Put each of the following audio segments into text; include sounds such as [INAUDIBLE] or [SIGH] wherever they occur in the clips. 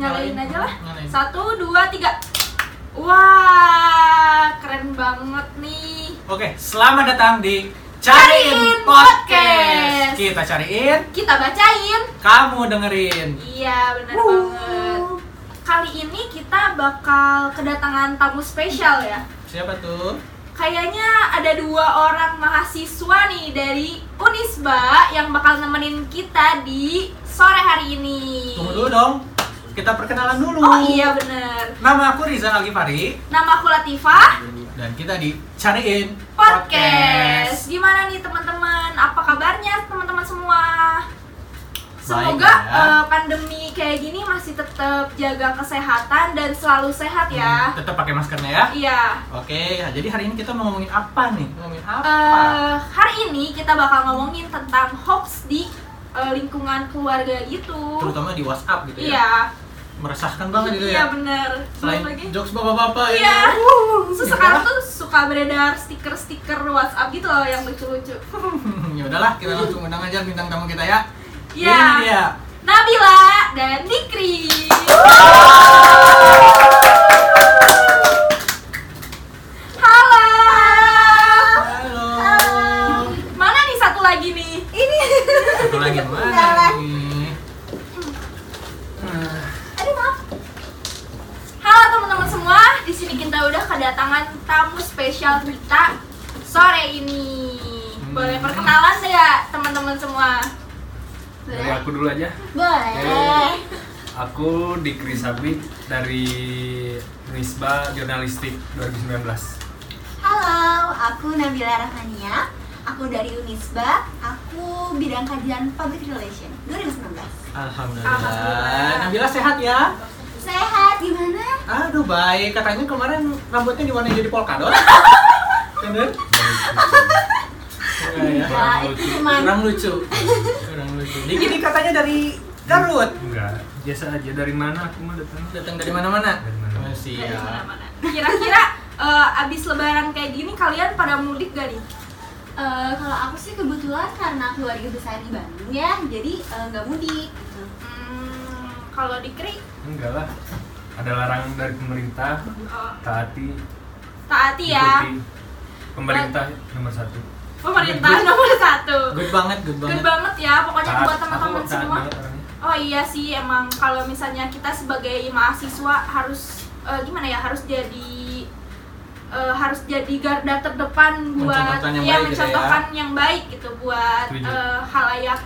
Nyalain aja lah. Nyalain. Satu, dua, tiga. Wah, keren banget nih. Oke, selamat datang di Cariin Cariin Podcast. Podcast. Kita cariin, Kita bacain. kamu dengerin. Iya, benar banget. Kali ini kita bakal kedatangan tamu spesial ya. Siapa tuh? Kayaknya ada dua orang mahasiswa nih dari Unisba yang bakal nemenin kita di sore hari ini. Tunggu dulu dong. Kita perkenalan dulu. Oh iya bener. Nama aku Riza Algifari Nama aku Latifah. dan kita di Cariin Podcast. Gimana nih teman-teman? Apa kabarnya teman-teman semua? Semoga Baik, ya. eh, pandemi kayak gini masih tetap jaga kesehatan dan selalu sehat ya. Hmm, tetap pakai maskernya ya. Iya. Oke, nah, jadi hari ini kita mau ngomongin apa nih? Ngomongin apa? Eh, hari ini kita bakal ngomongin tentang hoax di eh, lingkungan keluarga gitu. Terutama di WhatsApp gitu ya. Iya. Meresahkan banget itu Iya ya. bener. Selain Belum lagi. jokes bapak-bapak Iya. ya. Terus sekarang tuh suka beredar stiker-stiker WhatsApp gitu loh yang lucu-lucu. [LAUGHS] ya udahlah, kita langsung undang aja bintang tamu kita ya. Iya. Ini dia. Nabila dan Dikri. Halo. Halo. Mana nih satu lagi nih? Ini. Satu lagi mana Kenalan. nih? Nah, Aduh maaf. Halo teman-teman semua. Di sini kita udah kedatangan tamu spesial kita sore ini. Boleh Hmm. perkenalan deh ya teman-teman semua. Dari aku dulu aja. Boleh. Aku Dikri Sabik dari Nisba Jurnalistik 2019. Halo, aku Nabila Rahmania. Aku dari Unisba. Aku bidang kajian Public Relation 2019. Alhamdulillah. Alhamdulillah. Nabila sehat ya? Sehat gimana? Aduh baik, katanya kemarin rambutnya diwarnai jadi polkadot. [LAUGHS] Bener? Enggak ya? Itu cuman Kurang lucu. Kurang lucu. Diki nih katanya dari Garut. Enggak, biasa aja dari mana aku mah datang. Datang dari mana-mana. Dari mana-mana. Oh. Dari mana-mana. Kira-kira eh, abis lebaran kayak gini kalian pada mudik gak nih? Eh, kalau aku sih kebetulan karena keluarga besar di Bandung ya, jadi eh, nggak mudik. gitu. Hmm, kalau Dikri Enggak lah. Ada larangan dari pemerintah, taati, taati ya. ikuti. Pemerintah nomor satu. Pemerintah nomor satu. Good banget, good banget. Good banget ya, pokoknya Taat, buat teman-teman semua. Oh iya sih, emang kalau misalnya kita sebagai mahasiswa harus eh, gimana ya, harus jadi eh, harus jadi garda terdepan buat yang ya, gitu ya. mencontohkan yang baik gitu buat eh, halayak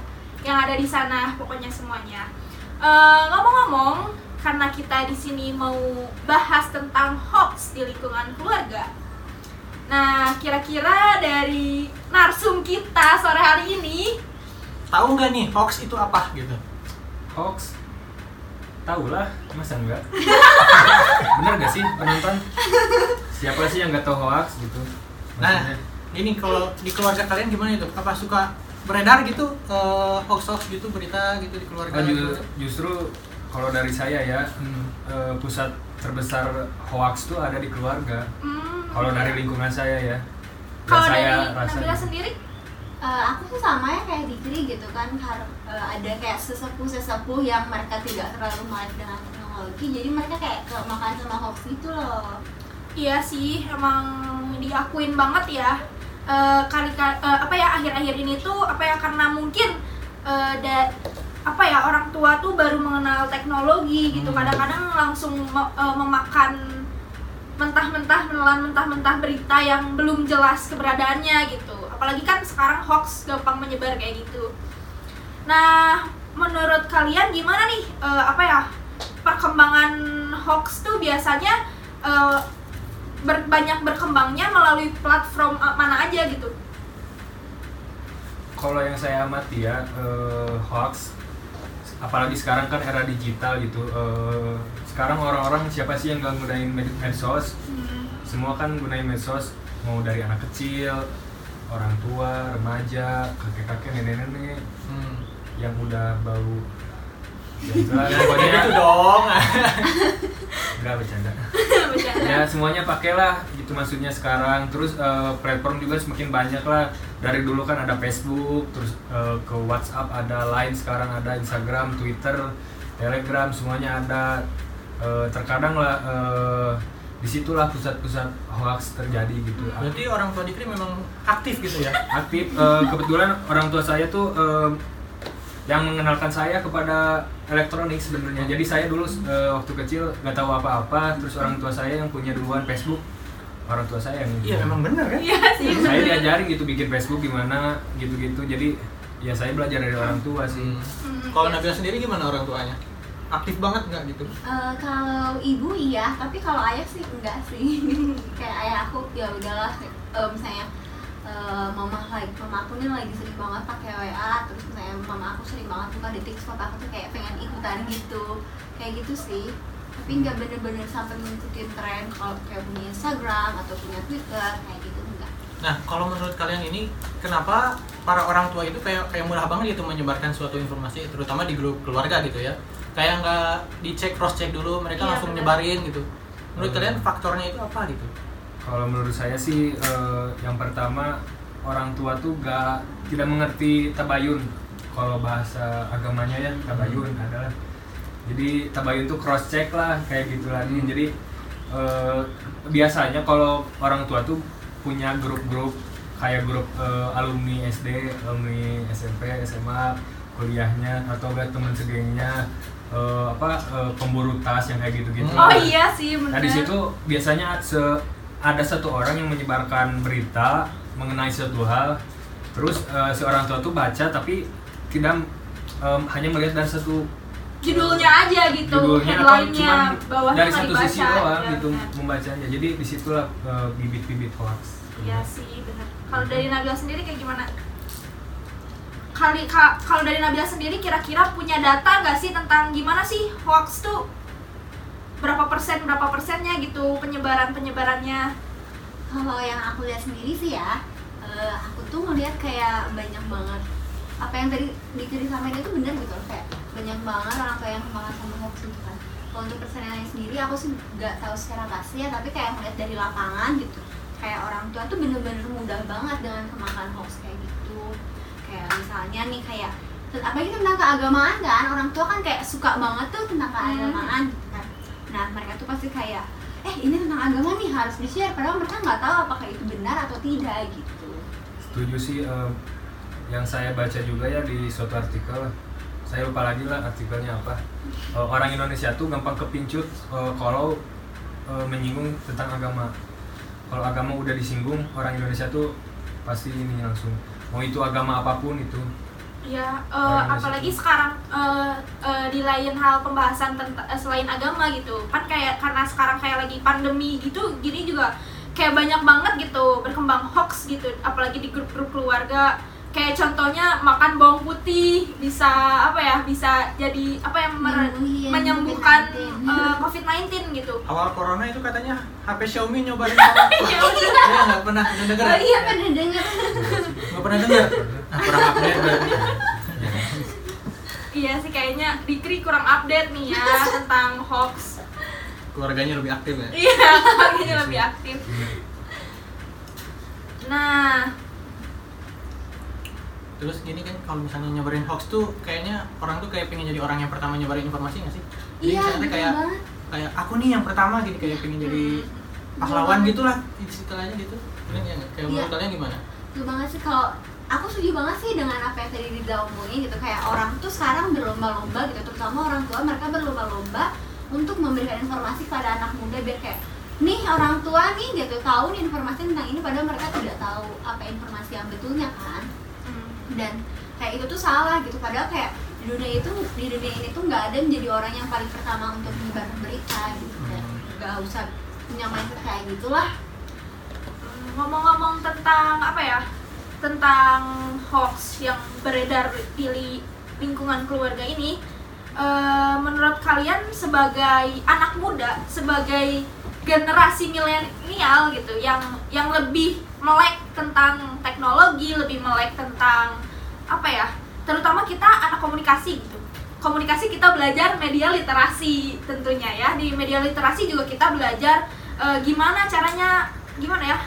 yang ada di sana, pokoknya semuanya. Eh, ngomong-ngomong, karena kita di sini mau bahas tentang hoax di lingkungan keluarga. Nah, kira-kira dari narsum kita sore hari ini Tahu nggak nih hoax itu apa gitu? Hoax. Tahu lah, masa enggak? [LAUGHS] Bener gak sih penonton? Siapa sih yang nggak tahu hoax gitu? Nah, Maksudnya, ini kalau di keluarga kalian gimana itu? Apa suka beredar gitu eh, hoax-hoax gitu berita gitu di keluarga? Oh, ju- justru kalau dari saya ya Hmm. eh, pusat terbesar hoax tuh ada di keluarga. hmm, Kalau dari lingkungan saya ya. Kalau saya dari Nabila sendiri? Eh, aku tuh sama ya kayak Dikri gitu kan har- eh, ada kayak sesepuh-sesepuh yang mereka tidak terlalu melek dengan teknologi jadi mereka kayak makan sama hoax gitu loh Iya sih, emang diakuin banget ya. Eh, kali ka- eh, apa ya akhir-akhir ini tuh apa ya karena mungkin eh, da- apa ya orang tua tuh baru mengenal teknologi gitu. Hmm. Kadang-kadang langsung me- eh, memakan mentah-mentah menelan mentah-mentah berita yang belum jelas keberadaannya gitu. Apalagi kan sekarang hoax gampang menyebar kayak gitu. Nah, menurut kalian gimana nih eh, apa ya perkembangan hoax tuh biasanya eh, ber- banyak berkembangnya melalui platform mana aja gitu? kalau yang saya amati ya eh, hoax apalagi sekarang kan era digital gitu eh, sekarang orang-orang siapa sih yang nggak gunain med- medsos semua kan gunain medsos mau dari anak kecil orang tua remaja kakek-kakek nenek-nenek Hmm. yang udah bau [LAUGHS] ya pokoknya gitu dong. nggak Bercanda. [LAUGHS] ya semuanya pakailah gitu maksudnya sekarang. Terus eh, platform juga semakin banyak lah. Dari dulu kan ada Facebook terus eh, ke WhatsApp ada Line sekarang ada Instagram Twitter Telegram semuanya ada. Eh, terkadang lah eh, di situlah pusat-pusat hoax terjadi gitu. Berarti orang tua Dikri memang aktif gitu ya? aktif. Eh, kebetulan orang tua saya tuh eh, yang mengenalkan saya kepada elektronik sebenarnya jadi saya dulu eh, waktu kecil nggak tahu apa-apa terus orang tua saya yang punya duluan Facebook orang tua saya yang Iya memang benar kan? Iya sih. saya diajarin gitu bikin Facebook gimana gitu-gitu jadi ya saya belajar dari orang tua sih Hmm, Kalau iya. Nabila sendiri gimana orang tuanya? Aktif banget nggak gitu? Eh, kalau ibu iya, tapi kalau ayah sih enggak sih. [LAUGHS] kayak ayah aku ya udahlah eh, misalnya eh, mama lagi mama aku nih lagi sering banget pakai WA terus misalnya mama aku sering banget buka di TikTok aku tuh kayak pengen ikutan gitu kayak gitu sih tapi nggak bener-bener sampai ngikutin tren kalau kayak punya Instagram atau punya Twitter kayak gitu enggak Nah, kalau menurut kalian ini kenapa para orang tua itu kayak kayak mudah banget gitu menyebarkan suatu informasi terutama di grup keluarga gitu ya. Kayak nggak dicek cross check dulu, mereka Iya, langsung benar. nyebarin gitu. Menurut Hmm. kalian faktornya itu apa gitu? Kalau menurut saya sih eh, yang pertama orang tua tuh gak tidak mengerti tabayun. Kalau bahasa agamanya ya tabayun adalah jadi tabayun tuh cross check lah kayak gitu lagi. Jadi eh, biasanya kalau orang tua tuh punya grup-grup kayak grup eh, alumni SD, alumni SMP, SMA, kuliahnya atau enggak teman segengnya eh, apa eh, pemburu tas yang kayak gitu-gitu. Oh iya sih benar. Nah di situ biasanya se- ada satu orang yang menyebarkan berita mengenai suatu hal, terus eh, si orang tua tuh baca tapi tidak em, hanya melihat dari satu judulnya aja gitu, judulnya atau headline-nya bawahnya dari satu dibaca. sisi doang Iya, gitu benar. membacanya. Jadi di situlah eh, bibit-bibit hoax. Iya sih benar. Kalau dari Nabila sendiri kayak gimana? Kali ka- kalau dari Nabila sendiri kira-kira punya data nggak sih tentang gimana sih hoax tuh berapa persen berapa persennya gitu penyebaran penyebarannya? Kalau yang aku lihat sendiri sih ya, eh, aku tuh ngeliat kayak banyak banget apa yang tadi dikiri sama itu bener gitu loh kayak banyak banget orang tua yang kemakan sama hoax gitu kan. Kalau untuk persennya sendiri aku sih nggak tahu secara pasti ya, tapi kayak ngeliat dari lapangan gitu. Kayak orang tua tuh bener-bener mudah banget dengan kemakan hoax kayak gitu. Kayak misalnya nih kayak apalagi tentang keagamaan kan orang tua kan kayak suka banget tuh tentang keagamaan gitu kan nah mereka tuh pasti kayak eh ini tentang agama nih harus di share padahal mereka nggak tahu apakah itu benar atau tidak gitu Setuju sih em, yang saya baca juga ya di suatu artikel. Saya lupa lagi lah artikelnya apa. Eh, orang Indonesia tuh gampang kepincut eh, kalau menyinggung tentang agama. Kalau agama udah disinggung, orang Indonesia tuh pasti ini langsung mau itu agama apa pun itu. Ya, Indonesia apalagi sekarang eh, eh, di lain hal pembahasan tentang eh, selain agama gitu, kan kayak karena sekarang kayak lagi pandemi gitu, gini juga kayak banyak banget gitu berkembang hoax gitu, apalagi di grup-grup keluarga. Kayak contohnya makan bawang putih bisa apa ya, bisa jadi apa yang mer- Menyembuhin menyembuhkan COVID-19. eh, COVID-19 gitu. Awal corona itu katanya HP Xiaomi nyobain sama Iya, [LAUGHS] Iya nggak pernah dengar. oh iya pernah dengar Nggak pernah dengar. Nah, kurang update berarti. Iya sih kayaknya Dikri kurang update nih ya tentang hoax. Keluarganya lebih aktif ya. Iya, keluarganya lebih aktif. Nah, Terus gini kan kalau misalnya nyebarin hoax tuh kayaknya orang tuh kayak pengen jadi orang yang pertama nyebarin informasi nggak sih? Jadi iya misalnya kayak banget kayak aku nih yang pertama gini kayak pengen jadi pahlawan banget. gitulah istilahnya gitu. Kalian ya? Kayak Iya. menurut kalian gimana? betul banget sih kalau aku setuju banget sih dengan apa yang tadi omongin gitu kayak orang tuh sekarang berlomba-lomba gitu terutama orang tua mereka berlomba-lomba untuk memberikan informasi pada anak muda biar kayak nih orang tua nih gitu tahu nih informasi tentang ini padahal mereka tidak tahu apa informasi yang betulnya kan hmm, dan kayak itu tuh salah gitu padahal kayak di dunia itu di dunia ini tuh nggak ada yang jadi orang yang paling pertama untuk menyebarkan berita gitu dan Hmm. nggak usah punya mindset kayak gitulah ngomong-ngomong tentang apa ya? Tentang hoax yang beredar di li- lingkungan keluarga ini, eh, menurut kalian sebagai anak muda, sebagai generasi milenial gitu, yang yang lebih melek tentang teknologi, lebih melek tentang apa ya? Terutama kita anak komunikasi gitu. Komunikasi kita belajar media literasi tentunya ya. Di media literasi juga kita belajar eh, gimana caranya gimana ya?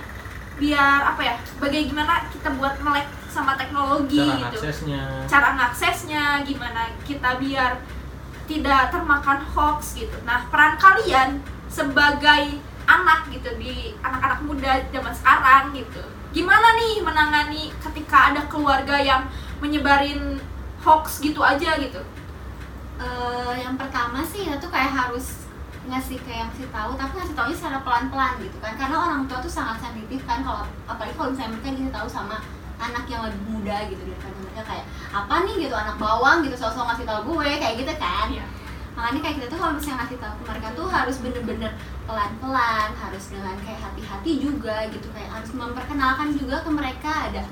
biar apa ya bagaimana kita buat melek sama teknologi Cara gitu aksesnya. cara ngaksesnya gimana kita biar tidak termakan hoax gitu. Nah, peran kalian sebagai anak gitu di anak-anak muda zaman sekarang gitu. Gimana nih menangani ketika ada keluarga yang menyebarin hoax gitu aja gitu? Eh, yang pertama sih kita tuh kayak harus ngasih kayak ngasih tahu tapi ngasih taunya secara pelan-pelan gitu kan karena orang tua tuh sangat sensitif kan kalau apalagi kalau misalnya mereka dikasih tahu sama anak yang lebih muda gitu daripada mereka kayak apa nih gitu anak bawang gitu sosok ngasih tahu gue kayak gitu kan Iya. Makanya kayak kita tuh kalau misalnya ngasih tahu ke mereka tuh harus bener-bener pelan-pelan harus dengan kayak hati-hati juga gitu kayak harus memperkenalkan juga ke mereka ada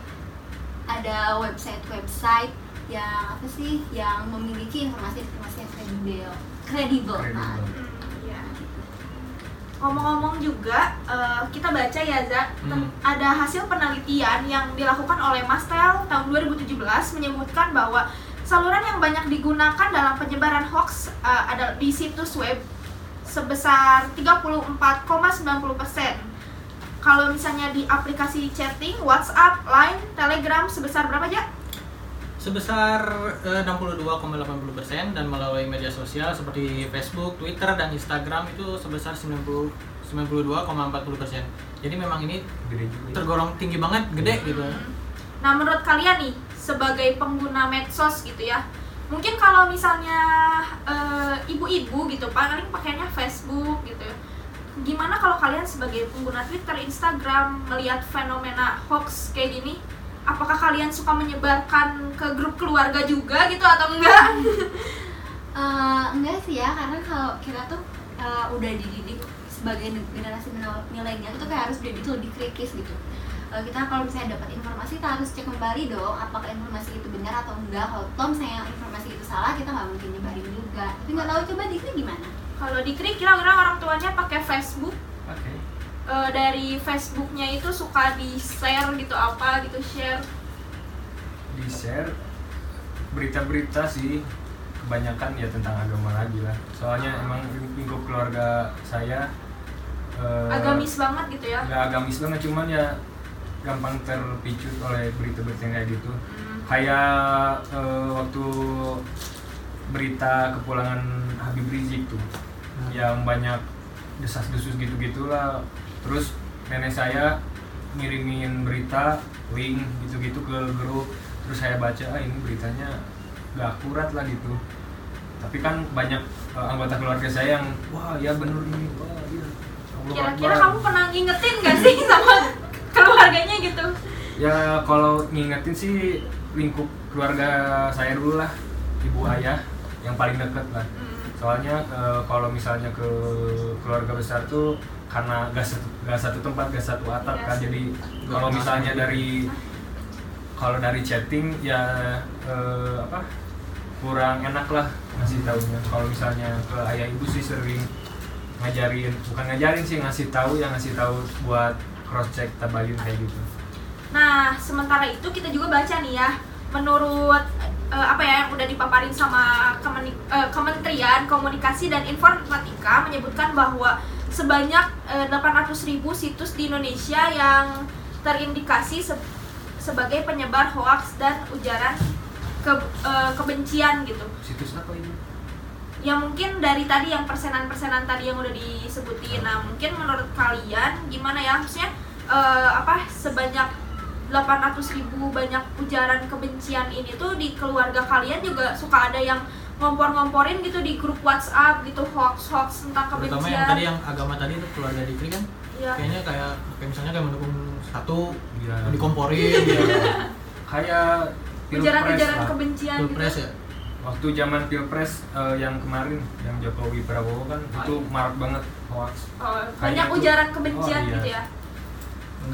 ada website-website yang apa sih yang memiliki informasi-informasi yang kredibel kredibel nah. Ngomong-ngomong juga, eh, kita baca ya Za, tem- Hmm. ada hasil penelitian yang dilakukan oleh Mastel tahun 2017 menyebutkan bahwa saluran yang banyak digunakan dalam penyebaran hoax eh, ada di situs web sebesar 34,90%. Kalau misalnya di aplikasi chatting, WhatsApp, Line, Telegram sebesar berapa aja? sebesar eh, 62,80% dan melalui media sosial seperti Facebook, Twitter dan Instagram itu sebesar 90 92,40%. Jadi memang ini ya. tergolong tinggi banget, gede gitu. Nah, menurut kalian nih sebagai pengguna medsos gitu ya, mungkin kalau misalnya eh, ibu-ibu gitu paling pakainya Facebook gitu. Gimana kalau kalian sebagai pengguna Twitter, Instagram melihat fenomena hoax kayak gini? Apakah kalian suka menyebarkan ke grup keluarga juga gitu atau enggak? [LAUGHS] Eh, enggak sih ya karena kalau kita tuh eh, udah dididik sebagai generasi mil- milenial itu kayak harus dididik lebih kritis gitu kita kalau misalnya dapat informasi kita harus cek kembali dong apakah informasi itu benar atau enggak. Kalau toh misalnya informasi itu salah kita nggak mungkin nyebarin juga. Tapi nggak tahu coba dikit gimana? Kalau di Krik kira-kira orang tuanya pakai Facebook? Oke. eh, dari Facebooknya itu suka di share gitu apa gitu share? Di share berita-berita sih. Kebanyakan ya tentang agama lagi lah. Soalnya emang lingkup keluarga saya eh, agamis banget gitu ya? nggak agamis banget cuman ya gampang terpicu oleh berita-berita yang kayak gitu. Hmm. kayak eh, waktu berita kepulangan Habib Rizik tuh yang banyak desas-desus gitu-gitulah. Terus nenek saya ngirimin berita link gitu-gitu ke grup. Terus saya baca ah ini beritanya gak akurat lah gitu. Tapi kan banyak eh, anggota keluarga saya yang wah ya bener ini wah iya. Allah Kira-kira Akbar." kamu pernah ngingetin gak sih sama [LAUGHS] keluarganya gitu? Ya kalau ngingetin sih lingkup keluarga saya dulu lah, ibu ayah yang paling deket lah. Soalnya eh, kalau misalnya ke keluarga besar tuh karena gak satu, gak satu tempat, gak satu atap kan. Jadi kalau misalnya dari kalau dari chatting ya eh, apa kurang enak lah ngasih taunya. Kalau misalnya ke ayah ibu sih sering ngajarin, bukan ngajarin sih ngasih tahu yang ngasih tahu buat cross check tabayun kayak gitu. Nah, sementara itu kita juga baca nih ya, menurut eh, apa ya yang udah dipaparin sama Kemeni- eh, Kementerian Komunikasi dan Informatika menyebutkan bahwa sebanyak eh, 800.000 situs di Indonesia yang terindikasi se- sebagai penyebar hoaks dan ujaran ke- eh, kebencian gitu. Situs apa ini? Ya mungkin dari tadi yang persenan-persenan tadi yang udah disebutin nah mungkin menurut kalian gimana ya maksudnya eh, apa sebanyak 800 ribu banyak ujaran kebencian ini tuh di keluarga kalian juga suka ada yang ngompor-ngomporin gitu di grup WhatsApp gitu hoax-hoax tentang Terutama yang kebencian tadi yang agama tadi itu keluarga Dikri kan Iya. kayaknya kayak kayak misalnya kayak mendukung satu Iya. dikomporin [LAUGHS] ya. Kayak ujaran-ujaran kebencian Pilpres gitu ya. Waktu zaman pilpres eh, yang kemarin yang Jokowi Prabowo kan itu marak banget hoax. Oh, banyak ujaran kebencian Oh, iya. gitu ya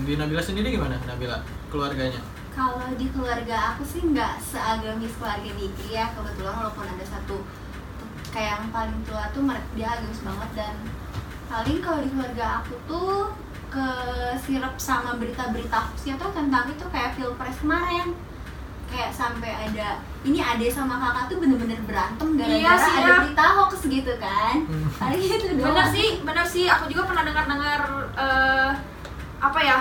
Di Nabila sendiri gimana Nabila keluarganya? Kalau di keluarga aku sih nggak seagamis keluarga Dikri ya kebetulan walaupun ada satu kayak yang paling tua tuh dia agamis banget dan paling kalau di keluarga aku tuh ke sirap sama berita-berita hoaxnya tuh tentang itu kayak pilpres kemarin kayak sampai ada ini ade sama kakak tuh bener-bener berantem gara-gara Iya sih, ada ya. berita hoax gitu kan. Hmm. paling gitu doang. Bener sih bener sih. Aku juga pernah dengar-dengar eh, apa ya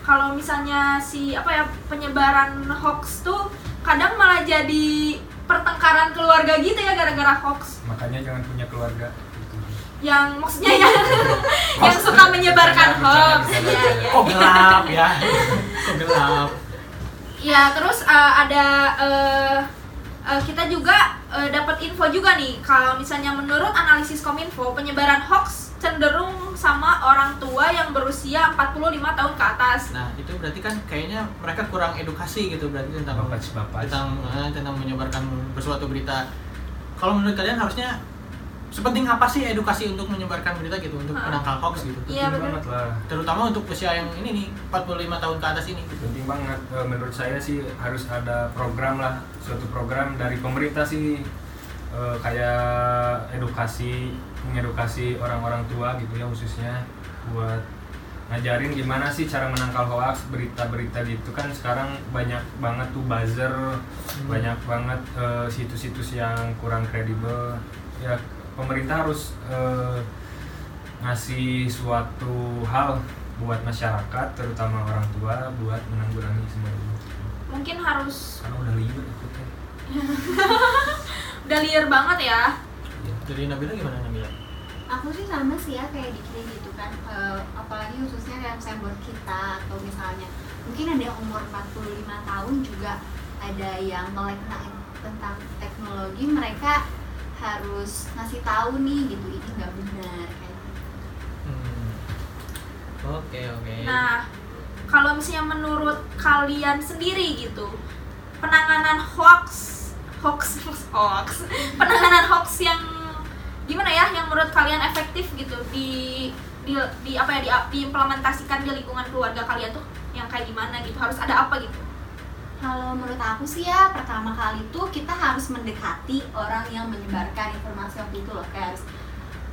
kalau misalnya si apa ya penyebaran hoax tuh kadang malah jadi pertengkaran keluarga gitu ya gara-gara hoax. Makanya jangan punya keluarga. Gitu. yang maksudnya yang [LAUGHS] yang suka menyebarkan hoax. ya ya kok gelap ya? [LAUGHS] Kok gelap ya terus eh, ada eh, eh, kita juga eh, dapat info juga nih. Kalau misalnya menurut analisis kominfo penyebaran hoax cenderung sama orang tua yang berusia 45 tahun ke atas. Nah itu berarti kan kayaknya mereka kurang edukasi gitu berarti tentang Bapas-bapas. tentang eh, tentang menyebarkan bersuatu berita. Kalau menurut kalian harusnya sepenting apa sih edukasi untuk menyebarkan berita gitu untuk menangkal hoax gitu? Iya, banget lah. Terutama untuk usia yang ini nih 45 tahun ke atas ini. Penting banget. Eh, menurut saya sih harus ada program lah suatu program dari pemerintah sih. Eh, kayak edukasi mengedukasi orang-orang tua gitu ya khususnya buat ngajarin gimana sih cara menangkal hoax berita-berita gitu. Kan sekarang banyak banget tuh buzzer banyak banget eh, situs-situs yang kurang kredibel. Ya pemerintah harus eh, ngasih suatu hal buat masyarakat terutama orang tua buat menanggulangi semua itu mungkin harus karena udah liur aku [LAUGHS] udah liar banget ya? Iya. jadi Nabila gimana Nabila? Aku sih sama sih ya kayak dikira gitu kan Eh, apalagi khususnya kayak misalnya buat kita atau misalnya. Mungkin ada yang umur 45 tahun juga ada yang melek tentang teknologi mereka harus ngasih tahu nih gitu ini nggak benar kayak gitu. Hmm. oke oke Nah, kalau misalnya menurut kalian sendiri gitu, penanganan hoax, hoax, [LAUGHS] hoax, penanganan hoax yang gimana ya, yang menurut kalian efektif gitu di di, di apa ya di, diimplementasikan di lingkungan keluarga kalian tuh yang kayak gimana gitu, harus ada apa gitu? Kalau menurut aku sih ya pertama kali tuh kita harus mendekati orang yang menyebarkan informasi waktu itu loh kayak harus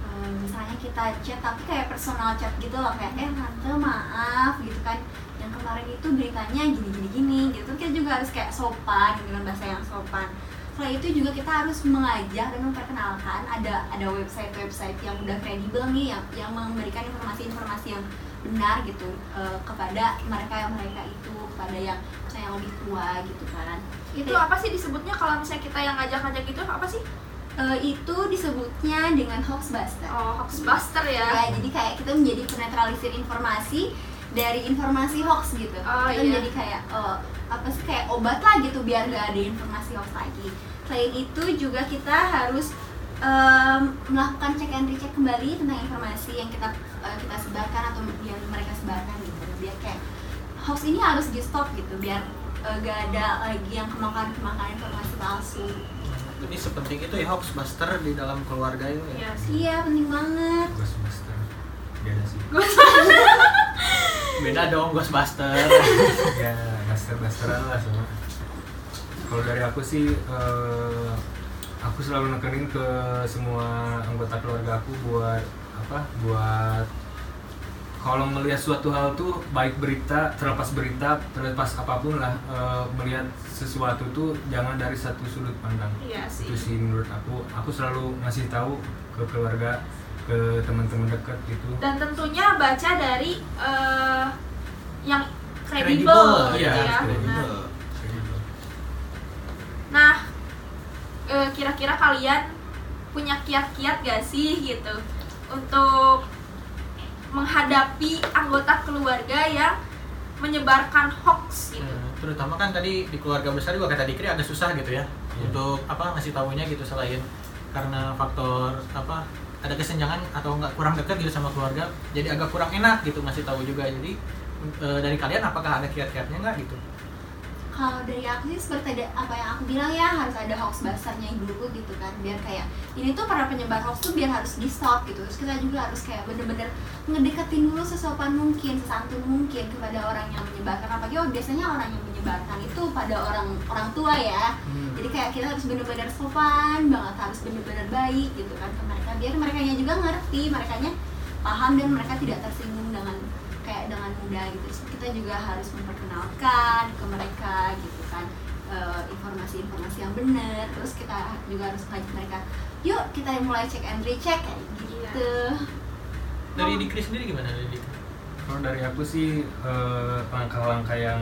eh, misalnya kita chat tapi kayak personal chat gitu loh kayak eh tante maaf gitu kan. Yang kemarin itu beritanya gini gini gini gitu kita juga harus kayak sopan gitu dengan bahasa yang sopan. Setelah itu juga kita harus mengajak dan memperkenalkan ada ada website website yang udah kredibel nih yang yang memberikan informasi-informasi yang benar gitu eh, kepada mereka mereka itu kepada yang yang lebih tua gitu kan Itu apa sih disebutnya kalau misalnya kita yang ngajak-ngajak gitu apa sih? Eh, itu disebutnya dengan hoaxbuster Oh, hoaxbuster ya ya. jadi kayak kita menjadi penetralisir informasi dari informasi hoax gitu Oh, kita iya. menjadi kayak eh, apa sih kayak obat lah gitu biar gak ada informasi hoax lagi selain itu juga kita harus em, melakukan cek and recheck kembali tentang informasi yang kita eh, kita sebarkan atau yang mereka sebarkan gitu biar kayak hoax ini harus di stop gitu biar eh, gak ada lagi yang kemakan kemakan informasi palsu. Jadi sepenting itu ya hoax buster di dalam keluarga itu ya? Iya iya penting banget. Ghostbuster. Beda sih. Beda dong Ghostbuster. Ya buster busteran lah semua. Kalau dari aku sih eh, aku selalu nekenin ke semua anggota keluarga aku buat apa buat kalau melihat suatu hal tuh baik berita terlepas berita terlepas apa pun lah eh, melihat sesuatu tuh jangan dari satu sudut pandang Iya sih. itu sih menurut aku aku selalu ngasih tahu ke keluarga ke teman-teman dekat gitu Dan tentunya baca dari eh, yang Kredibel, gitu iya, ya. kredibel. Nah, Nah, eh, kira-kira kalian punya kiat-kiat gak sih gitu untuk menghadapi anggota keluarga yang menyebarkan hoax gitu? Hmm, terutama kan tadi di keluarga besar juga kata Dikri agak susah gitu ya Iya. untuk apa ngasih tahunya gitu selain karena faktor apa ada kesenjangan atau nggak kurang dekat gitu sama keluarga jadi agak kurang enak gitu ngasih tahu juga jadi e, dari kalian apakah ada kiat-kiatnya nggak gitu kalau dari aku sih seperti ada apa yang aku bilang ya harus ada hoax basarnya dulu gitu kan biar kayak ini tuh para penyebar hoax tuh biar harus di stop gitu. Terus kita juga harus kayak bener-bener ngedeketin dulu sesopan mungkin sesantun mungkin kepada orang yang menyebarkan. Apalagi oh biasanya orang yang menyebarkan itu pada orang orang tua ya. Hmm. jadi kayak kita harus bener-bener sopan banget harus bener-bener baik gitu kan ke mereka. Biar mereka juga ngerti mereka paham dan mereka tidak tersinggung mudah gitu. Terus kita juga harus memperkenalkan ke mereka gitu kan eh, informasi-informasi yang benar. Terus kita juga harus ngajak mereka yuk kita mulai cek and recheck kayak gitu. Dari Dikri sendiri gimana dari Dikri? Kalau dari aku sih eh, langkah-langkah yang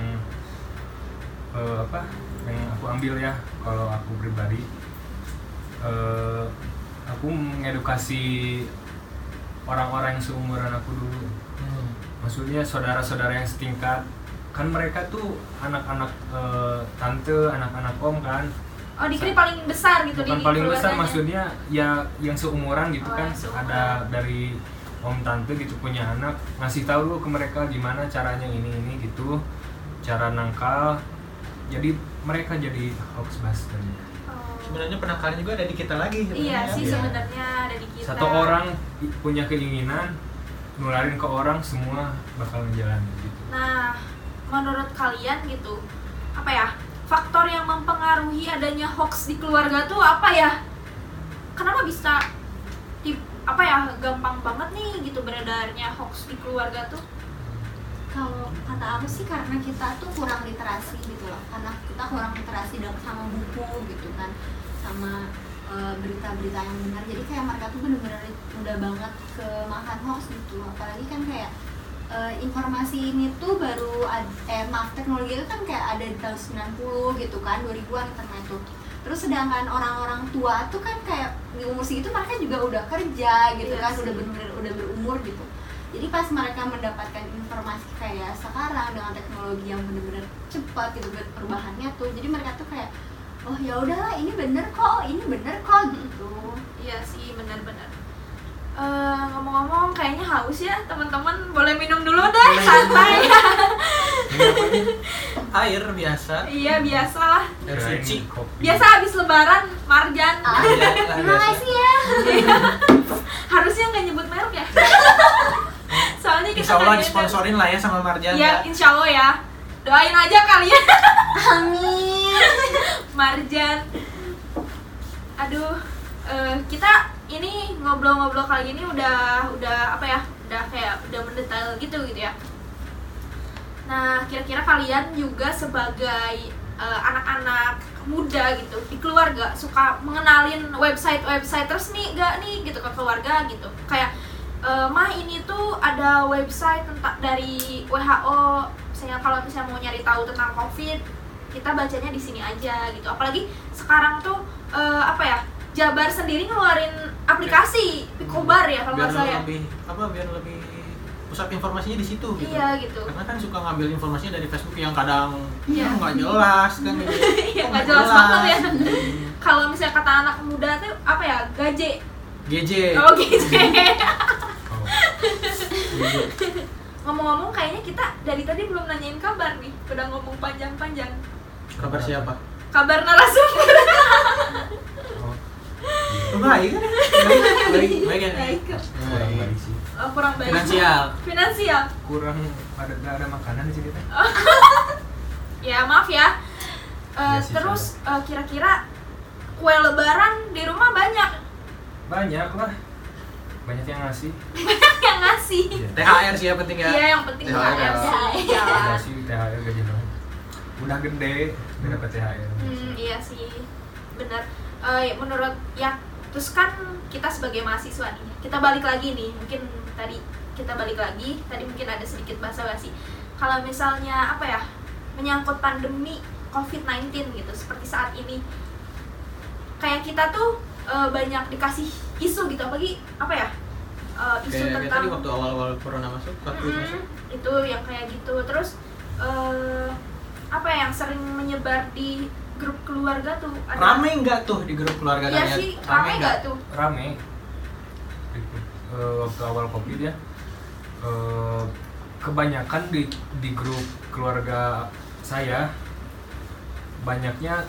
eh, apa yang aku ambil ya kalau aku pribadi. Eh, aku mengedukasi orang-orang yang seumuran aku dulu. Hmm. Maksudnya saudara-saudara yang setingkat kan mereka tuh anak-anak eh, tante anak-anak om kan Oh, Dikri paling besar gitu bukan di paling besar maksudnya ya yang seumuran gitu Oh, kan seumuran. ada dari om tante gitu punya anak ngasih tahu dulu ke mereka gimana caranya ini ini gitu cara nangkal jadi mereka jadi hoaxbuster Oh. Sebenarnya penangkalnya juga ada di kita lagi. Iya sebenarnya. sih Iya. sebenarnya ada di kita. satu orang punya keinginan nularin ke orang semua bakal menjalani gitu Nah, menurut kalian gitu, apa ya? Faktor yang mempengaruhi adanya hoax di keluarga tuh apa ya? Kenapa bisa tip, apa ya gampang banget nih gitu beredarnya hoax di keluarga tuh? kalau kata aku sih karena kita tuh kurang literasi gitu loh karena kita kurang literasi dalam sama buku gitu kan sama berita-berita yang benar. Jadi kayak mereka tuh bener-bener mudah banget ke makan hoax gitu. Apalagi kan kayak eh, informasi ini tuh baru ad- eh maaf teknologi itu kan kayak ada di tahun 90 gitu kan 2000-an internet tuh. Terus sedangkan orang-orang tua tuh kan kayak di umur segitu mereka juga udah kerja gitu Iya kan sih. udah bener-bener udah berumur gitu. Jadi pas mereka mendapatkan informasi kayak sekarang dengan teknologi yang bener-bener cepat gitu perubahannya tuh jadi mereka tuh kayak oh ya udahlah ini bener kok ini bener kok gitu Iya sih benar-benar. Eh, ngomong-ngomong kayaknya haus ya teman-teman boleh minum dulu deh Boleh. santai ini? Air biasa. iya biasa lah Air suci. biasa habis lebaran marjan Ah, Iya, terima biasa. kasih ya harusnya nggak nyebut merek ya soalnya kita Insya Allah disponsorin lah ya sama Marjan. ya ya. insya Allah ya doain aja kalian amin. [LAUGHS] Marjan. Aduh eh, kita ini ngobrol-ngobrol kali ini udah udah apa ya? Udah kayak udah mendetail gitu gitu ya. Nah kira-kira kalian juga sebagai eh, anak-anak muda gitu di keluarga suka mengenalin website-website resmi gak nih gitu ke keluarga gitu? Kayak eh, mah ini tuh ada website tentang dari WHO misalnya kalau misalnya mau nyari tahu tentang covid kita bacanya di sini aja gitu apalagi sekarang tuh eh, apa ya Jabar sendiri ngeluarin aplikasi Picobar ya kalau nggak salah ya lebih apa biar lebih pusat informasinya di situ gitu. iya gitu Karena kan suka ngambil informasinya dari Facebook yang kadang Iya. ya [LAUGHS] nggak jelas kan. gitu. [LAUGHS] Iya, nggak jelas banget ya. [LAUGHS] Kalau misalnya kata anak muda tuh apa ya gaje GJ. oh Oh. Ngomong-ngomong kayaknya kita dari tadi belum nanyain kabar nih udah ngomong panjang-panjang Kabar siapa? kabar narasumber Oh. Oh, baik kan? [LAUGHS] Baik, baik, baik ya. Baik. kurang baik sih Oh, kurang baik Finansial. finansial kurang ada nggak ada makanan di sini teh [LAUGHS] ya maaf ya Eh, Iya sih, terus eh, kira-kira kue lebaran di rumah banyak banyak lah banyak yang ngasih yang ngasih Iya. THR sih ya penting ya. Iya yang penting THR. THR sih ya. ngasih THR gaji udah gede udah dapat THR Hmm, iya sih, benar. Eh, menurut ya, terus kan kita sebagai mahasiswa nih, kita balik lagi nih, mungkin tadi kita balik lagi, tadi mungkin ada sedikit bahasa basi. Kalau misalnya apa ya, menyangkut pandemi COVID-19 gitu, seperti saat ini, kayak kita tuh eh, banyak dikasih isu gitu, apalagi apa ya, eh, isu Kayak, tentang tadi waktu awal-awal corona masuk, waktu Mm-mm, masuk. itu yang kayak gitu. Terus eh apa ya, yang sering menyebar di grup keluarga tuh ada? Rame nggak tuh di grup keluarga Iya sih rame nggak? tuh? Rame. Eh, waktu awal covid ya. Eh, kebanyakan di di grup keluarga saya banyaknya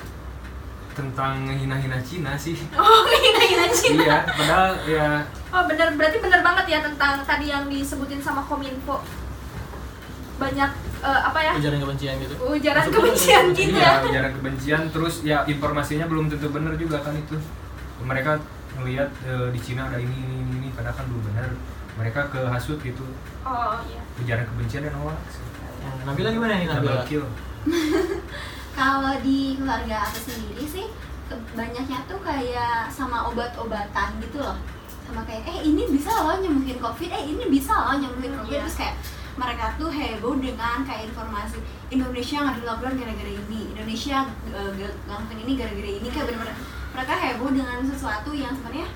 tentang hina-hina Cina sih. [LAUGHS] Oh hina-hina Cina. Iya padahal ya. Oh bener berarti bener banget ya tentang tadi yang disebutin sama kominfo. Banyak eh, apa ya? Ujaran kebencian gitu. ujaran Masuk kebencian gitu iya ya. ujaran kebencian. Terus ya informasinya belum tentu benar juga kan itu. Mereka melihat eh, di Cina ada ini ini ini, ini. Padahal kan belum benar mereka kehasut gitu. Oh iya. Ujaran kebencian dan hoax. Nabila gimana nih Nabila? kill [LAUGHS] kalau di keluarga aku sendiri sih banyaknya tuh kayak sama obat-obatan gitu loh sama kayak eh ini bisa loh nyembuhin covid eh ini bisa loh nyembuhin covid Iya. terus kayak mereka tuh heboh dengan kayak informasi Indonesia nggak di lockdown gara-gara ini Indonesia uh, ngelakuin ini gara-gara ini kayak bener-bener mereka heboh dengan sesuatu yang sebenarnya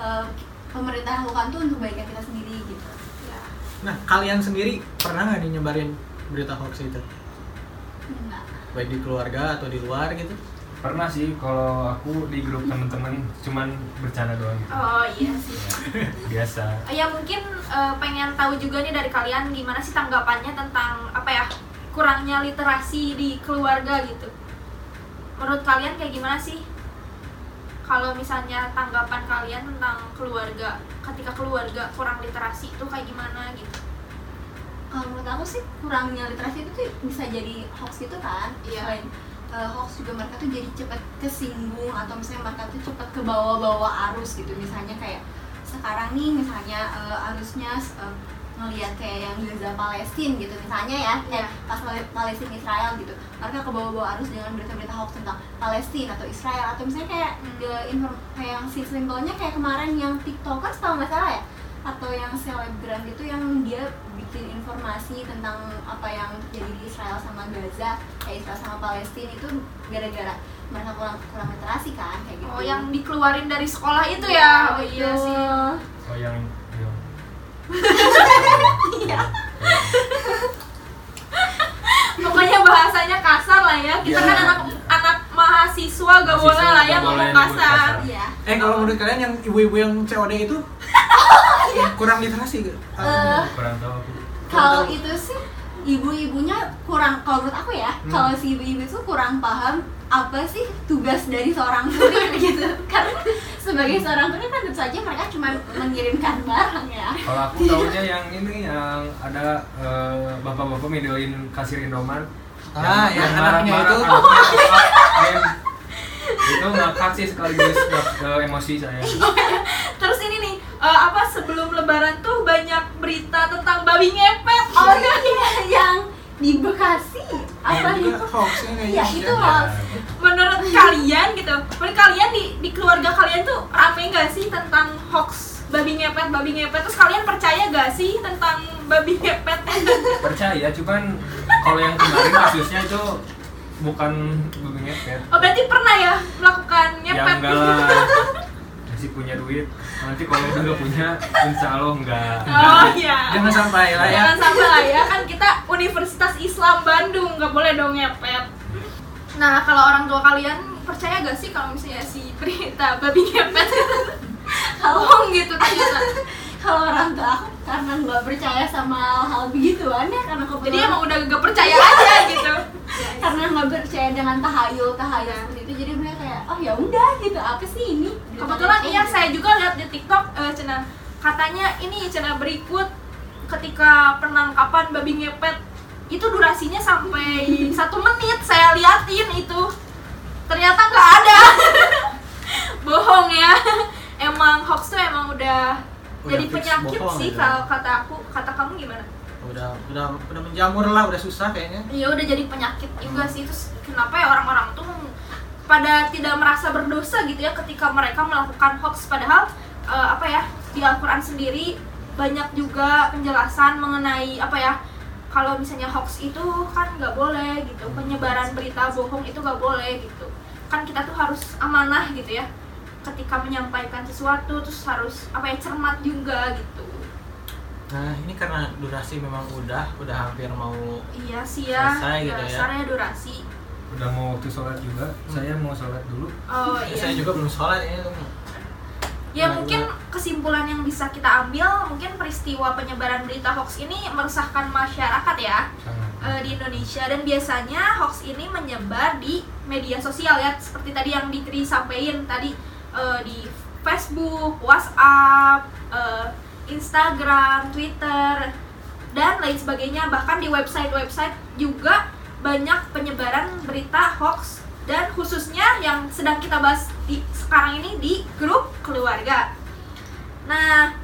uh, pemerintah lakukan tuh untuk kebaikan kita sendiri gitu Ya. Nah, kalian sendiri pernah nggak nyebarin berita hoax itu? enggak Baik di keluarga atau di luar gitu? pernah sih kalau aku di grup temen-temen cuman bercanda doang gitu Oh iya sih. Ya, biasa Ya mungkin eh, pengen tahu juga nih dari kalian gimana sih tanggapannya tentang apa ya kurangnya literasi di keluarga gitu. Menurut kalian kayak gimana sih? Kalau misalnya tanggapan kalian tentang keluarga, ketika keluarga kurang literasi itu kayak gimana gitu? Kalau menurut aku sih kurangnya literasi itu tuh bisa jadi hoax gitu kan Iya. selain uh, hoax juga mereka tuh jadi cepat kesinggung atau misalnya mereka tuh cepat ke bawah-bawah arus gitu misalnya kayak sekarang nih misalnya uh, arusnya uh, ngelihat kayak yang Gaza Palestina gitu misalnya ya Iya. eh, pas Pal- Palestina Israel gitu mereka ke bawah-bawah arus dengan berita-berita hoax tentang Palestina atau Israel atau misalnya kayak Hmm. uh, inform- kayak yang si simpelnya kayak kemarin yang TikTok kan setahu nggak salah ya atau yang selebgram gitu yang dia bikin informasi tentang apa yang terjadi di Israel sama Gaza kayak Israel sama Palestina itu gara-gara mereka kurang kurang literasi kan kayak gitu Oh yang dikeluarin dari sekolah itu ya? Oh iya sih. oh yang [LAUGHS] Iya. [LAUGHS] Pokoknya bahasanya kasar lah ya. Kita Iya. kan anak anak mahasiswa gak Mahasiswa boleh lah ya ngomong kasar. Iya. Eh kalau menurut kalian yang ibu-ibu yang COD itu [LAUGHS] kurang literasi kurang tahu aku. kalau itu sih ibu-ibunya kurang kalau menurut aku ya Hmm. kalau si ibu-ibu itu kurang paham apa sih tugas dari seorang kurir [LAUGHS] gitu. Karena sebagai seorang kurir kan tentu saja mereka cuma mengirimkan barang ya. Kalau aku tahunya yang ini yang ada eh, bapak-bapak videoin kasir Indomaret. Ah, yang marah- anaknya marah, itu. itu ngakak sih sekaligus eh, emosi saya. Terus ini eh, apa sebelum Lebaran tuh banyak berita tentang babi ngepet. oh iya yang di Bekasi apa nih juga hoaxnya kayaknya. ya itu Ya. hoax Menurut kalian gitu, menurut kalian di di keluarga kalian tuh rame gak sih tentang hoax babi ngepet babi ngepet? Terus kalian percaya gak sih tentang babi ngepet? [LAUGHS] percaya cuman kalau yang kemarin kasusnya itu bukan babi ngepet Oh berarti pernah ya melakukan ya ngepet? enggak lah [LAUGHS] masih punya duit nanti kalau udah nggak punya insya Allah enggak Oh iya. Jangan sampai lah ya. Jangan sampai lah ya kan kita Universitas Islam Bandung nggak boleh dong ngepet. Nah kalau orang tua kalian percaya gak sih kalau misalnya si berita babi ngepet bohong [LAUGHS] gitu ternyata. Kalau orang tua aku karena nggak percaya sama hal begituan ya karena kebetulan Jadi emang udah gak percaya aja gitu. [LAUGHS] karena nggak percaya dengan tahayul tahayul seperti itu jadi mereka kayak oh ya udah gitu. Apa sih ini? Kebetulan iya saya juga lihat di TikTok eh, cina katanya ini cina berikut ketika penangkapan babi ngepet itu durasinya sampai [LAUGHS] satu menit saya liatin itu. Ternyata nggak ada. [LAUGHS] Bohong ya. Emang hoax tuh emang Udah jadi fix penyakit bohong sih gitu. kalau kata aku kata kamu gimana? Udah udah udah menjamur lah, udah susah kayaknya. Iya udah jadi penyakit juga sih. Terus kenapa ya orang-orang tuh pada tidak merasa berdosa gitu ya ketika mereka melakukan hoax? Padahal eh, apa ya di Al-Quran sendiri banyak juga penjelasan mengenai apa ya kalau misalnya hoax itu kan nggak boleh gitu. Penyebaran berita bohong itu nggak boleh gitu. Kan kita tuh harus amanah gitu ya ketika menyampaikan sesuatu terus harus apa ya cermat juga gitu. Nah, ini karena durasi memang udah udah hampir mau iya sih ya Selesai gitu ya. dasarnya durasi. Udah mau waktu sholat juga saya mau sholat dulu. Oh Ya, iya. saya juga belum sholat ya. Ya Nah, mungkin kesimpulan yang bisa kita ambil mungkin peristiwa penyebaran berita hoax ini meresahkan masyarakat ya sangat. eh, di Indonesia. Dan biasanya hoax ini menyebar di media sosial ya seperti tadi yang Dikri sampaikan tadi eh, di Facebook, WhatsApp, eh, Instagram, Twitter dan lain sebagainya bahkan di website-website juga banyak penyebaran berita hoax dan khususnya yang sedang kita bahas di sekarang ini di grup keluarga. Nah,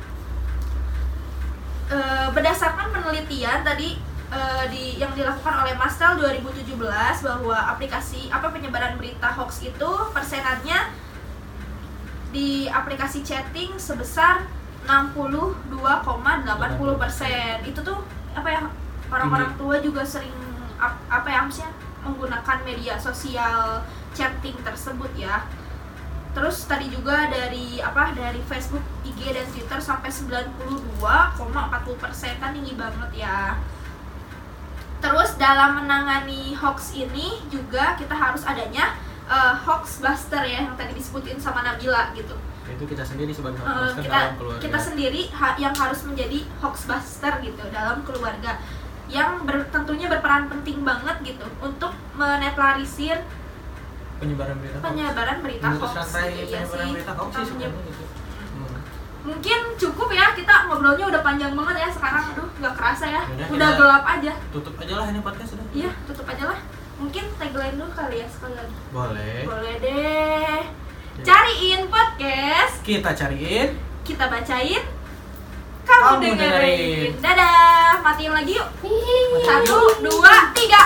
eh, berdasarkan penelitian tadi eh, di yang dilakukan oleh Mastel 2017 bahwa aplikasi apa penyebaran berita hoax itu persenannya di aplikasi chatting sebesar 62,80 persen. Itu tuh apa ya orang-orang tua juga sering ap- apa ya maksudnya menggunakan media sosial chatting tersebut ya. Terus tadi juga dari apa dari Facebook, IG dan Twitter sampai 92,40 persen. Kan tinggi banget ya. Terus dalam menangani hoax ini juga kita harus adanya eh, hoax buster ya yang tadi disebutin sama Nabila gitu. Itu kita sendiri sebagai Eh, host kita dalam keluarga. kita sendiri ha- yang harus menjadi hoax buster gitu dalam keluarga. Yang ber- tentunya berperan penting banget gitu untuk menetralisir penyebaran berita hoax. penyebaran berita hoax Iya penyebaran sih. berita hoax sih Kita menye- sebenarnya gitu. Hmm. mungkin cukup ya kita ngobrolnya udah panjang banget ya sekarang. Aduh nggak kerasa ya. Yaudah, udah gelap aja. tutup aja lah ini podcast sudah. Iya tutup aja lah mungkin tagline dulu kali ya sekalian boleh. Boleh deh. Cariin podcast. Kita cariin. Kita bacain. Kamu, kamu dengerin. dengerin. Dadah. Matiin lagi yuk. Satu dua tiga.